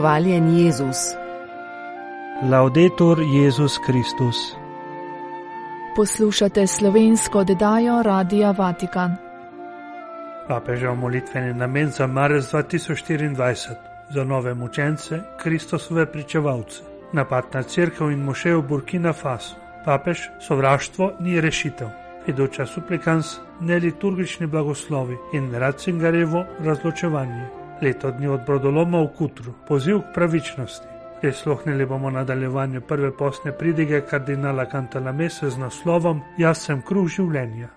Hvaljen Jezus. Laudetur Jezus Kristus. Poslušate slovensko oddajo Radia Vatikan. Papežev molitveni namen za marec 2024 za nove mučence, Kristusove pričevalce, napad na crkvo in moše v Burkina Faso. Papež, sovraštvo ni rešitev. Fiduča suplikans, neliturgični blagoslovi in Ratzingarevo razločevanje. Leto dni od brodoloma v Kutru, poziv k pravičnosti. Prisluhnili bomo nadaljevanju prve posne pridige kardinala Cantalamese z naslovom Jaz sem kruh življenja.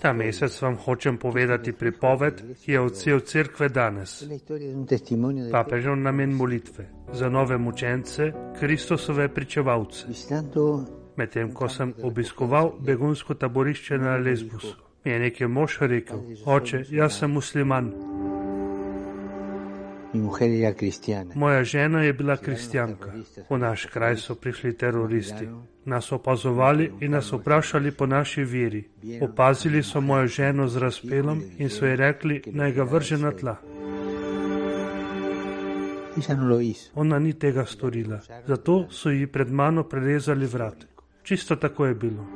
Ta mesec vam hočem povedati pripoved, ki je odsev crkve danes. Papežev namen molitve za nove mučence, Kristusove pričevalce. Medtem ko sem obiskoval begunsko taborišče na Lesbusu, mi je nekaj mož rekel: Oče, jaz sem musliman. Moja žena je bila kristjanka. V naš kraj so prišli teroristi. Nas opazovali in nas vprašali po naši veri. Opazili so mojo ženo z razpelom in so ji rekli, naj ga vrže na tla. Ona ni tega storila, zato so ji pred mano prerezali vrat. Čisto tako je bilo.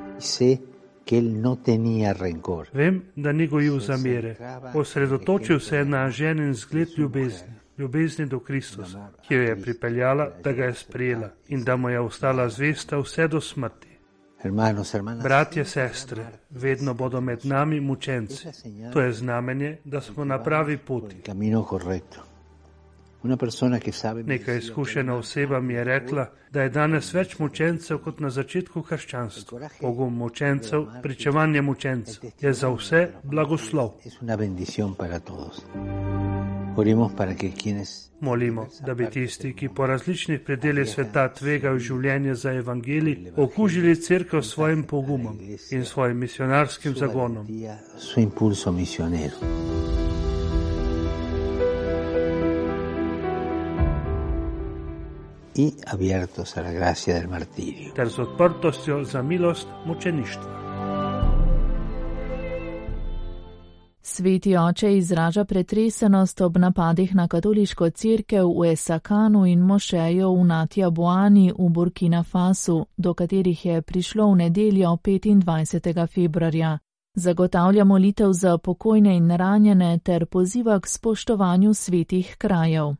Vem, da ni gojil zamere. Osredotočil se je na ženin zgled ljubezni ljubezni do Kristusa, ki jo je pripeljala, da ga je sprejela in da mu je ostala zvesta vse do smrti. Bratje, sestre, vedno bodo med nami mučenci. To je znamenje, da smo na pravi poti. Neka izkušena oseba mi je rekla, da je danes več mučencev kot na začetku krščanstva. Pogum mučencev, pričevanje mučencev je za vse blagoslov. Molimo, da bi tisti, ki po različnih predeljih sveta tvegajo življenje za evangelij, okužili crkvo s svojim pogumom in svojim misionarskim zagonom. I abiertos a la gracia del martirio. Ter z odprtostjo za milost mučeništva. Sveti oče izraža pretresenost ob napadih na katoliško cerkev v Esakanu in mošejo v Natja Boani v Burkina Fasu, do katerih je prišlo v nedeljo 25. februarja. Zagotavlja molitev za pokojne in ranjene ter poziva k spoštovanju svetih krajev.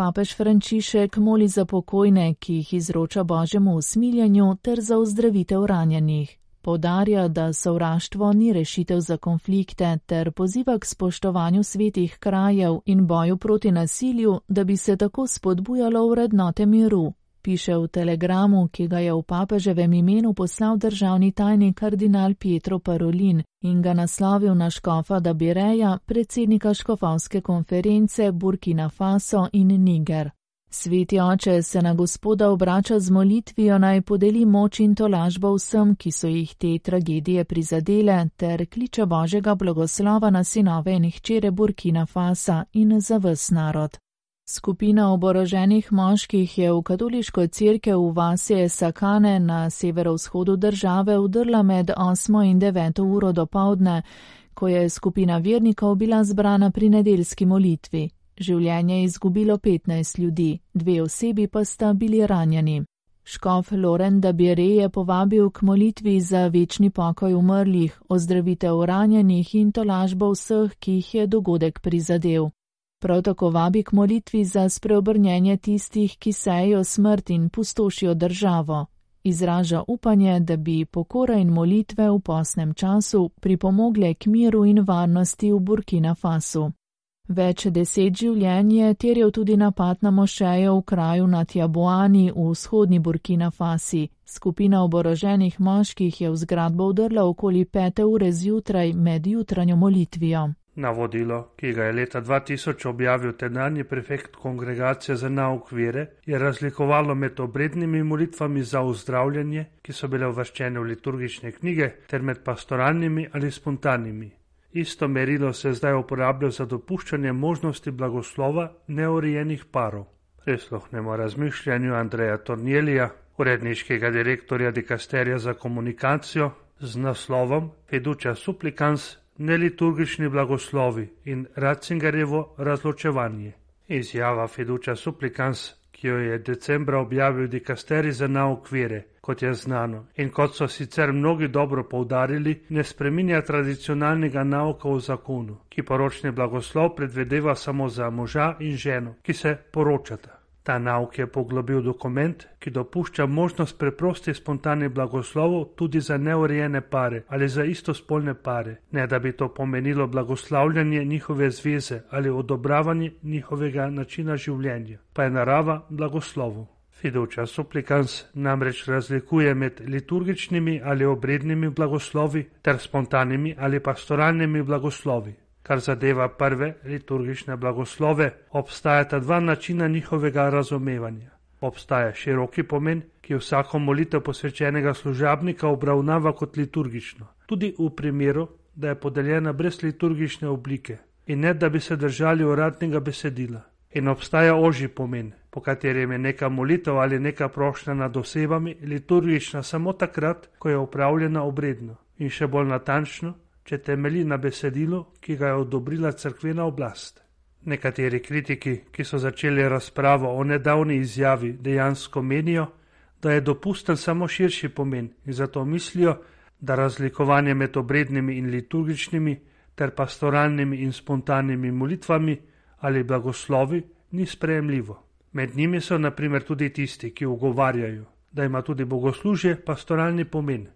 Papež Frančišek moli za pokojne, ki jih izroča božjemu usmiljanju, ter za ozdravitev ranjenih. Podarja, da sovraštvo ni rešitev za konflikte, ter poziva k spoštovanju svetih krajev in boju proti nasilju, da bi se tako spodbujalo vrednote miru. Piše v telegramu, ki ga je v papeževem imenu poslal državni tajnik kardinal Pietro Parolin in ga naslovil na škofa Dabireja, predsednika škofovske konference Burkina Faso in Niger. Sveti oče se na gospoda obrača z molitvijo naj podeli moč in tolažbo vsem, ki so jih te tragedije prizadele, ter kliče Božjega blagoslova na sinove in hčere Burkina Fasa in za ves narod. Skupina oboroženih moških je v katoliško crkev v vasi Sakane na severovzhodu države udrla med 8 in 9 uro do povdne, ko je skupina vernikov bila zbrana pri nedeljski molitvi. Življenje je izgubilo 15 ljudi, dve osebi pa sta bili ranjeni. Škof Loren Dabire je povabil k molitvi za večni pokoj umrlih, ozdravitev ranjenih in tolažbo vseh, ki jih je dogodek prizadel. Prav tako vabi k molitvi za spreobrnjenje tistih, ki sejo smrt in pustošijo državo. Izraža upanje, da bi pokora in molitve v posnem času pripomogle k miru in varnosti v Burkina Fasu. Več deset življenj je terjal tudi napad na mošejo v kraju na Tjaboani v vzhodni Burkina Fasi. Skupina oboroženih moških je v zgradbo udrla okoli pete ure zjutraj med jutranjo molitvijo. Navodilo, ki ga je leta 2000 objavil tenanji prefekt kongregacije za nauk vere, je razlikovalo med obrednimi molitvami za uzdravljanje, ki so bile uvrščene v liturgične knjige, ter med pastoralnimi ali spontanimi. Isto merilo se zdaj uporablja za dopuščanje možnosti blagoslova neurejenih parov. Prisluhnemo razmišljanju Andreja Tornjelija, uredniškega direktorja dikasterja za komunikacijo, z naslovom Fiducia supplicans neliturgični blagoslovi in Ratzingerjevo razločevanje. Izjava Fiducia supplicans, ki jo je decembra objavil dikasteri za nauk vere, kot je znano, in kot so sicer mnogi dobro poudarili, ne spreminja tradicionalnega nauka v zakonu, ki poročni blagoslov predvedeva samo za moža in ženo, ki se poročata. Ta nauk je poglobil dokument, ki dopušča možnost preprostih spontanih blagoslovov tudi za neurejene pare ali za istospolne pare, ne da bi to pomenilo blagoslavljanje njihove zveze ali odobravanje njihovega načina življenja, pa je narava blagoslovov. Fiduča supplicans namreč razlikuje med liturgičnimi ali obrednimi blagoslovi ter spontanimi ali pastoralnimi blagoslovi. Kar zadeva prve liturgične blagoslove, obstajata dva načina njihovega razumevanja. Obstaja široki pomen, ki vsako molitev posvečenega služabnika obravnava kot liturgično, tudi v primeru, da je podeljena brez liturgične oblike in ne da bi se držali uradnega besedila. In obstaja ožji pomen, po katerem je neka molitev ali neka prošnja nad osebami liturgična samo takrat, ko je upravljena obredno in še bolj natančno, če temelji na besedilu, ki ga je odobrila crkvena oblast. Nekateri kritiki, ki so začeli razpravo o nedavni izjavi, dejansko menijo, da je dopusten samo širši pomen in zato mislijo, da razlikovanje med obrednimi in liturgičnimi ter pastoralnimi in spontanimi molitvami ali blagoslovi ni sprejemljivo. Med njimi so naprimer tudi tisti, ki ugovarjajo, da ima tudi bogoslužje pastoralni pomen.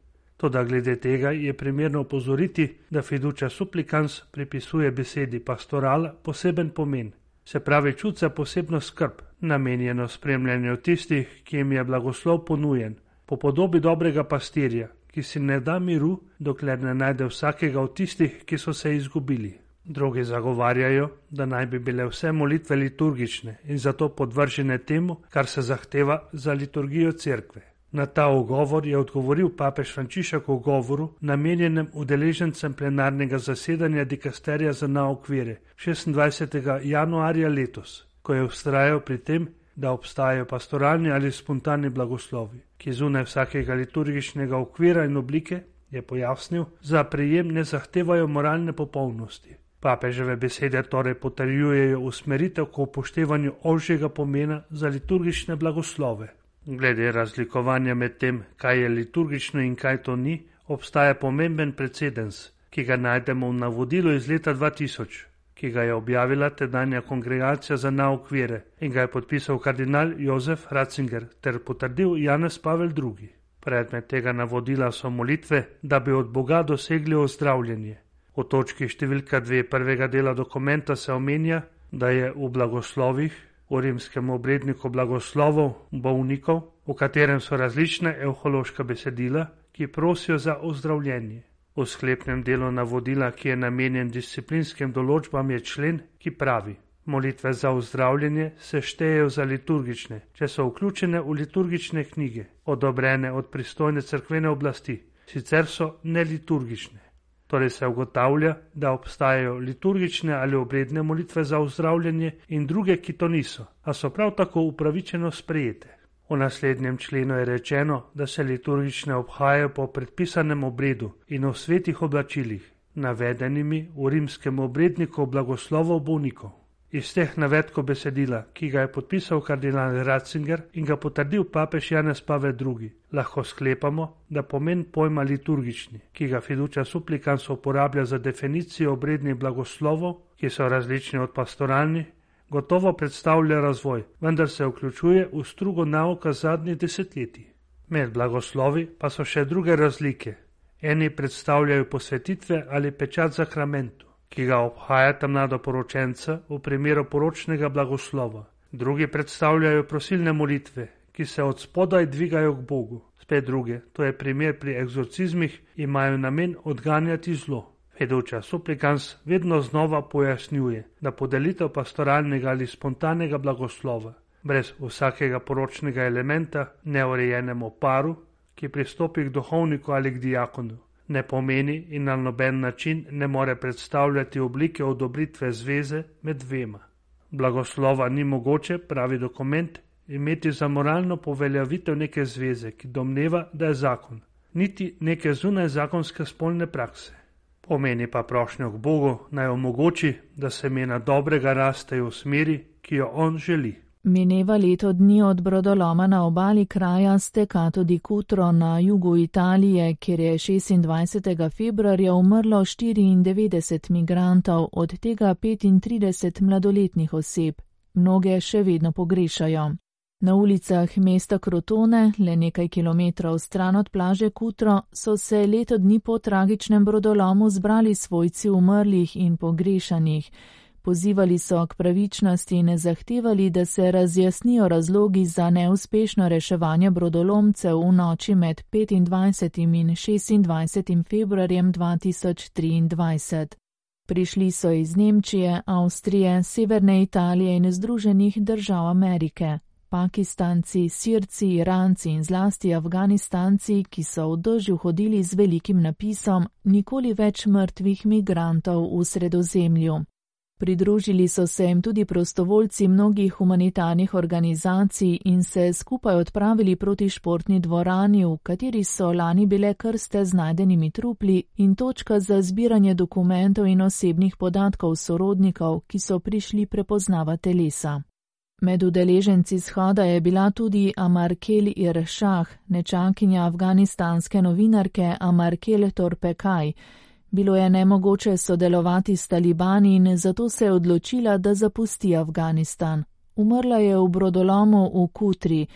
Toda glede tega je primerno opozoriti, da fiduča supplicans pripisuje besedi pastoral poseben pomen, se pravi čut za posebno skrb, namenjeno spremljanju tistih, ki jim je blagoslov ponujen, po podobi dobrega pastirja, ki si ne da miru, dokler ne najde vsakega od tistih, ki so se izgubili. Drugi zagovarjajo, da naj bi bile vse molitve liturgične in zato podvržene temu, kar se zahteva za liturgijo cerkve. Na ta ogovor je odgovoril papež Frančišek v govoru, namenjenem udeležencem plenarnega zasedanja dikasterija za naukvire 26. januarja letos, ko je ustrajal pri tem, da obstajajo pastoralni ali spontani blagoslovi, ki zunaj vsakega liturgičnega okvira in oblike, je pojasnil, za prejem ne zahtevajo moralne popolnosti. Papeževe besede torej potrjujejo usmeritev k upoštevanju ožjega pomena za liturgične blagoslove. Glede razlikovanja med tem, kaj je liturgično in kaj to ni, obstaja pomemben precedens, ki ga najdemo v navodilu iz leta 2000, ki ga je objavila tedanja kongregacija za naukvire in ga je podpisal kardinal Jozef Ratzinger ter potrdil Janez Pavel II. Predmet tega navodila so molitve, da bi od Boga dosegli ozdravljenje. V točki številka dve prvega dela dokumenta se omenja, da je v blagoslovih, v rimskem obredniku blagoslovov bolnikov, v katerem so različne evhološka besedila, ki prosijo za ozdravljenje. V sklepnem delu navodila, ki je namenjen disciplinskim določbam, je člen, ki pravi: Molitve za ozdravljenje se štejejo za liturgične, če so vključene v liturgične knjige, odobrene od pristojne crkvene oblasti, sicer so neliturgične. Torej se ugotavlja, da obstajajo liturgične ali obredne molitve za ozdravljanje in druge, ki to niso, a so prav tako upravičeno sprejete. V naslednjem členu je rečeno, da se liturgične obhajajo po predpisanem obredu in v svetih oblačilih, navedenimi v rimskem obredniku blagoslovov bolnikov. Iz teh navedkov besedila, ki ga je podpisal kardinal Ratzinger in ga potrdil papež Janez Pavel II, lahko sklepamo, da pomen pojma liturgični, ki ga fiduča supplikans uporablja za definicijo obrednih blagoslovov, ki so različni od pastoralnih, gotovo predstavlja razvoj, vendar se vključuje v strugo nauka zadnjih desetletij. Med blagoslovi pa so še druge razlike. Eni predstavljajo posvetitve ali pečat zakramentu ki ga obhajata mladoporočenca v primeru poročnega blagoslova. Drugi predstavljajo prosilne molitve, ki se od spodaj dvigajo k Bogu. Spet druge, to je primer pri egzorcizmih, imajo namen odganjati zlo. Feduča supplikans vedno znova pojasnjuje, da podelitev pastoralnega ali spontanega blagoslova, brez vsakega poročnega elementa, neurejenemu paru, ki pristopi k duhovniku ali k diakonu, ne pomeni in na noben način ne more predstavljati oblike odobritve zveze med dvema. Blagoslova ni mogoče, pravi dokument, imeti za moralno poveljavitev neke zveze, ki domneva, da je zakon. niti neke zunaj zakonske spolne prakse. Pomeni pa prošnjo k Bogu naj omogoči, da se mena dobrega rastejo v smeri, ki jo on želi. Mineva leto dni od brodoloma na obali kraja Stekato di Cutro na jugu Italije, kjer je 26. februarja umrlo 94 migrantov, od tega 35 mladoletnih oseb. Mnoge še vedno pogrešajo. Na ulicah mesta Krotone, le nekaj kilometrov stran od plaže Kutro, so se leto dni po tragičnem brodolomu zbrali svojci umrlih in pogrešanih. Pozivali so k pravičnosti in zahtevali, da se razjasnijo razlogi za neuspešno reševanje brodolomcev v noči med 25. in 26. februarjem 2023. Prišli so iz Nemčije, Avstrije, Severne Italije in Združenih držav Amerike. Pakistanci, Sirci, Iranci in zlasti Afganistanci, ki so v dožju hodili z velikim napisom: Nikoli več mrtvih migrantov v sredozemlju. Pridružili so se jim tudi prostovoljci mnogih humanitarnih organizacij in se skupaj odpravili proti športni dvorani, v kateri so lani bile krste z najdenimi trupli in točka za zbiranje dokumentov in osebnih podatkov sorodnikov, ki so prišli prepoznavati telesa. Med udeleženci shoda je bila tudi Amarkel Iršah, nečakinja afganistanske novinarke Amarkel Torpekaj. Bilo je nemogoče sodelovati s talibani in zato se je odločila, da zapusti Afganistan. Umrla je v brodolomu v Kutri.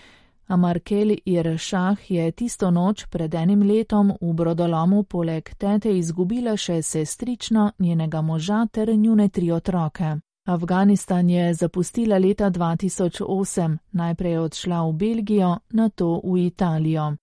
Amarkel Iršah je tisto noč pred enim letom v brodolomu poleg tete izgubila še sestrično njenega moža ter njune tri otroke. Afganistan je zapustila leta 2008, najprej odšla v Belgijo, nato v Italijo.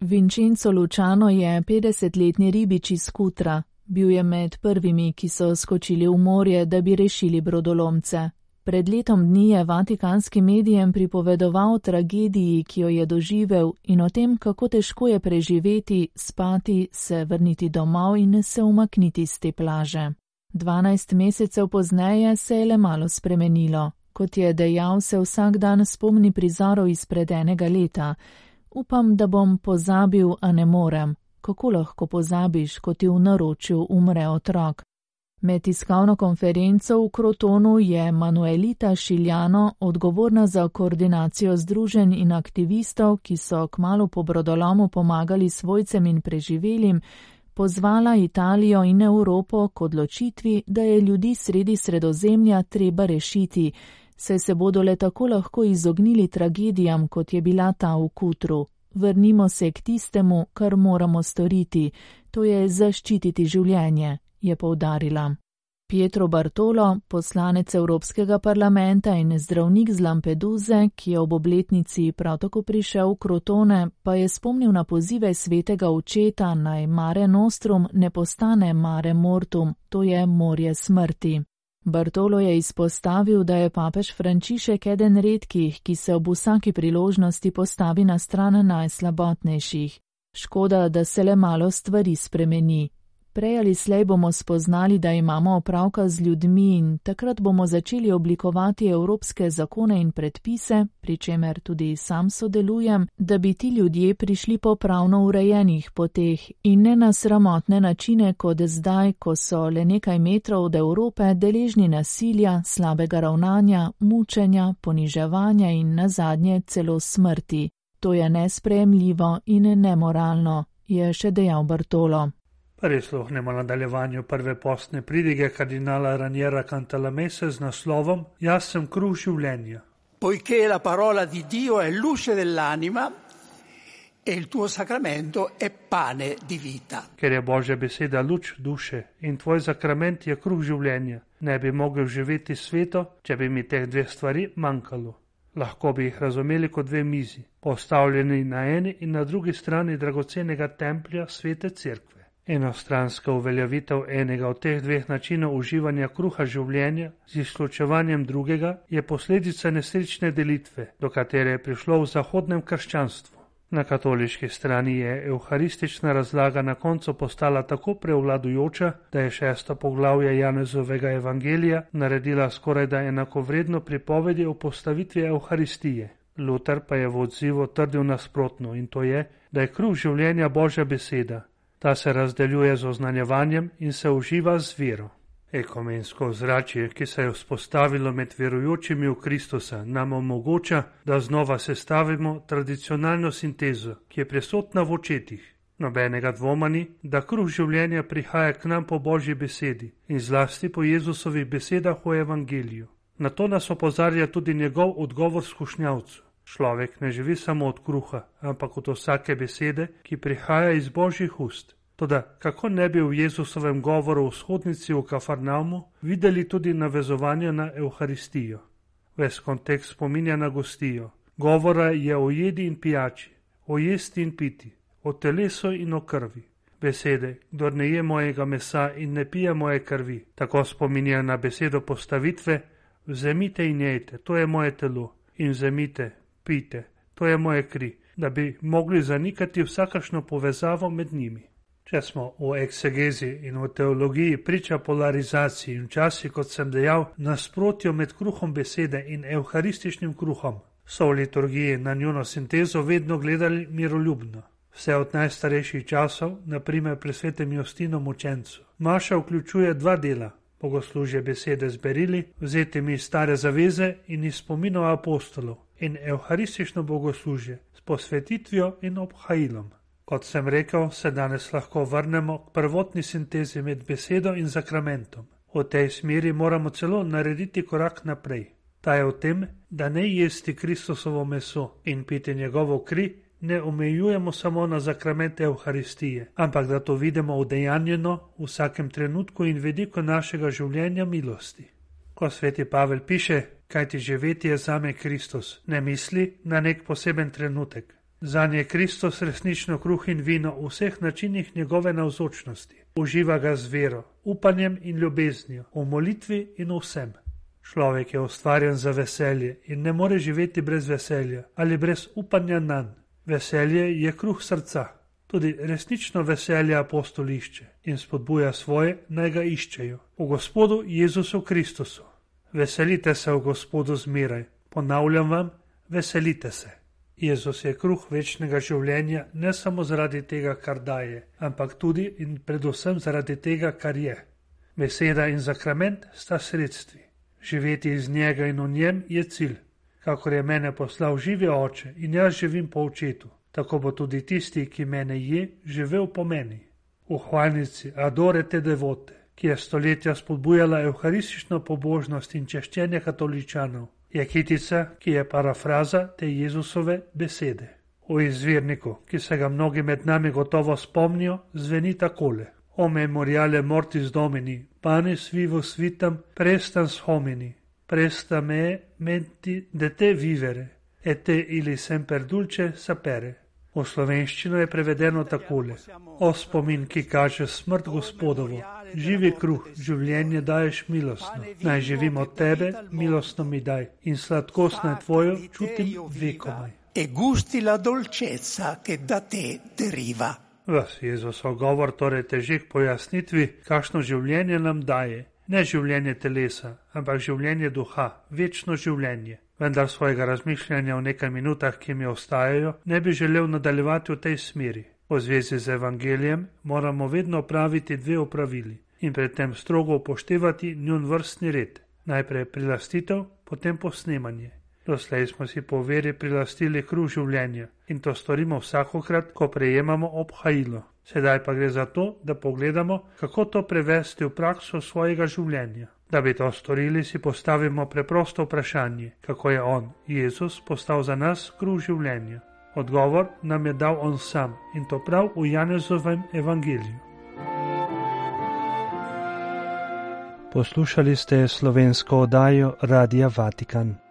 Vincenzo Lučano je 50-letni ribič iz Kutra, Bil je med prvimi, ki so skočili v morje, da bi rešili brodolomce. Pred letom dni je vatikanskim medijem pripovedoval o tragediji, ki jo je doživel in o tem, kako težko je preživeti, spati, se vrniti domov in se umakniti z te plaže. Dvanajst mesecev pozneje se je le malo spremenilo. Kot je dejal, se vsak dan spomni prizorov izpred enega leta. Upam, da bom pozabil, a ne morem kako lahko pozabiš, ko ti v naročju umre otrok. Med tiskovno konferenco v Krotonu je Manuelita Šiljano, odgovorna za koordinacijo združenj in aktivistov, ki so kmalo po brodolomu pomagali svojcem in preživelim, pozvala Italijo in Evropo k odločitvi, da je ljudi sredi sredozemlja treba rešiti, saj se bodo le tako lahko izognili tragedijam, kot je bila ta v Kutru. Vrnimo se k tistemu, kar moramo storiti, to je zaščititi življenje, je povdarila. Pietro Bartolo, poslanec Evropskega parlamenta in zdravnik z Lampeduze, ki je ob obletnici prav tako prišel v Krotone, pa je spomnil na pozive svetega očeta naj Mare Nostrum ne postane Mare Mortum, to je morje smrti. Bartolo je izpostavil, da je papež Frančišek eden redkih, ki se ob vsaki priložnosti postavi na stran najslabotnejših. Škoda, da se le malo stvari spremeni. Prej ali slej bomo spoznali, da imamo opravka z ljudmi in takrat bomo začeli oblikovati evropske zakone in predpise, pri čemer tudi sam sodelujem, da bi ti ljudje prišli po pravno urejenih poteh in ne na sramotne načine, kot zdaj, ko so le nekaj metrov od Evrope deležni nasilja, slabega ravnanja, mučenja, poniževanja in na zadnje celo smrti. To je nespremljivo in nemoralno, je še dejal Bartolo. Prisluhnemo nadaljevanju prve postne pridige kardinala Raniera Cantalamese z naslovom Jaz sem kruh življenja. Poiché la parola di Dio è luce dell'anima e il tuo sacramento è pane di vita. Ker je Božja beseda luč duše in tvoj sakrament je kruh življenja, ne bi mogel živeti sveto, če bi mi teh dveh stvari manjkalo. Lahko bi jih razumeli kot dve mizi, postavljeni na eni in na drugi strani dragocenega templja svete cerkve. Enostranska uveljavitev enega od teh dveh načinov uživanja kruha življenja z izključevanjem drugega je posledica nesrečne delitve, do katere je prišlo v zahodnem krščanstvu. Na katoliški strani je evharistična razlaga na koncu postala tako prevladujoča, da je šesto poglavje Janezovega evangelija naredila skoraj da enakovredno pripovedi o postavitvi evharistije. Luther pa je v odzivu trdil nasprotno in to je, da je kruh življenja Božja beseda. Ta se razdeljuje z oznanjevanjem in se uživa z vero. Ekumensko ozračje, ki se je vzpostavilo med verujočimi v Kristusa, nam omogoča, da znova sestavimo tradicionalno sintezo, ki je prisotna v očetih. Nobenega dvoma ni, da kruh življenja prihaja k nam po Božji besedi in zlasti po Jezusovih besedah v Evangeliju. Na to nas opozarja tudi njegov odgovor skušnjavcu. Človek ne živi samo od kruha, ampak od vsake besede, ki prihaja iz Božjih ust. Toda kako ne bi v Jezusovem govoru v shodnici v Kafarnaumu videli tudi navezovanja na Euharistijo? Ves kontekst spominja na gostijo. Govora je o jedi in pijači, o jesti in piti, o telesu in o krvi. Besede, kdo ne je mojega mesa in ne pije moje krvi, tako spominja na besedo postavitve, vzemite in jejte, to je moje telo, in vzemite, pite, to je moje kri, da bi mogli zanikati vsakašno povezavo med njimi. Če smo v eksegezi in v teologiji priča polarizaciji in včasih, kot sem dejal, nasprotju med kruhom besede in evharističnim kruhom, so v liturgiji na njuno sintezo vedno gledali miroljubno. Vse od najstarejših časov, naprimer pri svetem Justinu Mučencu. Maša vključuje dva dela: bogoslužje besede z berili, vzetimi iz stare zaveze in iz spominov apostolov, in evharistično bogoslužje s posvetitvijo in obhajilom. Kot sem rekel, se danes lahko vrnemo k prvotni sintezi med besedo in zakramentom. V tej smeri moramo celo narediti korak naprej. Ta je v tem, da ne jesti Kristusovo meso in piti njegovo kri, ne omejujemo samo na zakramente Euharistije, ampak da to vidimo vdejanjeno v vsakem trenutku in vediku našega življenja milosti. Ko sveti Pavel piše, kaj ti živeti je zame Kristus, ne misli na nek poseben trenutek, Za nje je Kristus resnično kruh in vino v vseh načinih njegove navzočnosti. Uživa ga z vero, upanjem in ljubeznijo, v molitvi in vsem. Človek je ustvarjen za veselje in ne more živeti brez veselja ali brez upanja na nj. Veselje je kruh srca, tudi resnično veselje apostolišče in spodbuja svoje, naj ga iščejo. V Gospodu Jezusu Kristusu. Veselite se v Gospodu zmeraj. Ponavljam vam, veselite se. Jezus je kruh večnega življenja ne samo zaradi tega, kar daje, ampak tudi in predvsem zaradi tega, kar je. Beseda in zakrament sta sredstvi. Živeti iz njega in v njem je cilj. Kakor je mene poslal živi oče in jaz živim po očetu, tako bo tudi tisti, ki mene je, živel po meni. V hvalnici Adore te devote, ki je stoletja spodbujala evharistično pobožnost in češčenje katoličanov, je kitica, ki je parafraza te Jezusove besede. V izvirniku, ki se ga mnogi med nami gotovo spomnijo, zveni takole: O memoriale mortis domini, panis vivus vitam, prestans homini, presta me menti de te vivere, et te ili semper dulce sapere. V slovenščino je prevedeno takole: O spomin, ki kaže smrt gospodovo, živi kruh, življenje daješ milostno. Naj živim od tebe, milostno mi daj in sladkost na tvojo čutim vekomaj. E gusti la dolcezza che da te deriva. Vas Jezusov govor torej teži k pojasnitvi, kakšno življenje nam daje. Ne življenje telesa, ampak življenje duha, večno življenje vendar svojega razmišljanja v nekaj minutah, ki mi ostajajo, ne bi želel nadaljevati v tej smeri. V zvezi z evangelijem moramo vedno praviti dve opravili in predtem strogo upoštevati njun vrstni red. Najprej prilastitev, potem posnemanje. Doslej smo si po veri prilastili kruh življenja in to storimo vsakokrat, ko prejemamo obhajilo. Sedaj pa gre za to, da pogledamo, kako to prevesti v prakso svojega življenja. Da bi to storili, si postavimo preprosto vprašanje, kako je On, Jezus, postal za nas kruh življenja. Odgovor nam je dal On sam in to prav v Janezovem evangeliju. Poslušali ste slovensko oddajo Radia Vatikan.